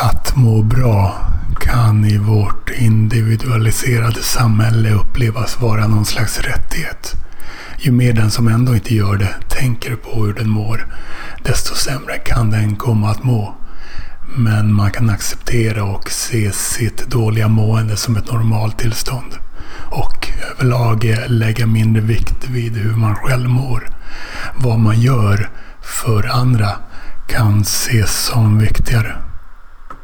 Att må bra kan i vårt individualiserade samhälle upplevas vara någon slags rättighet. Ju mer den som ändå inte gör det tänker på hur den mår, desto sämre kan den komma att må. Men man kan acceptera och se sitt dåliga mående som ett normaltillstånd. Och överlag lägga mindre vikt vid hur man själv mår. Vad man gör för andra kan ses som viktigare.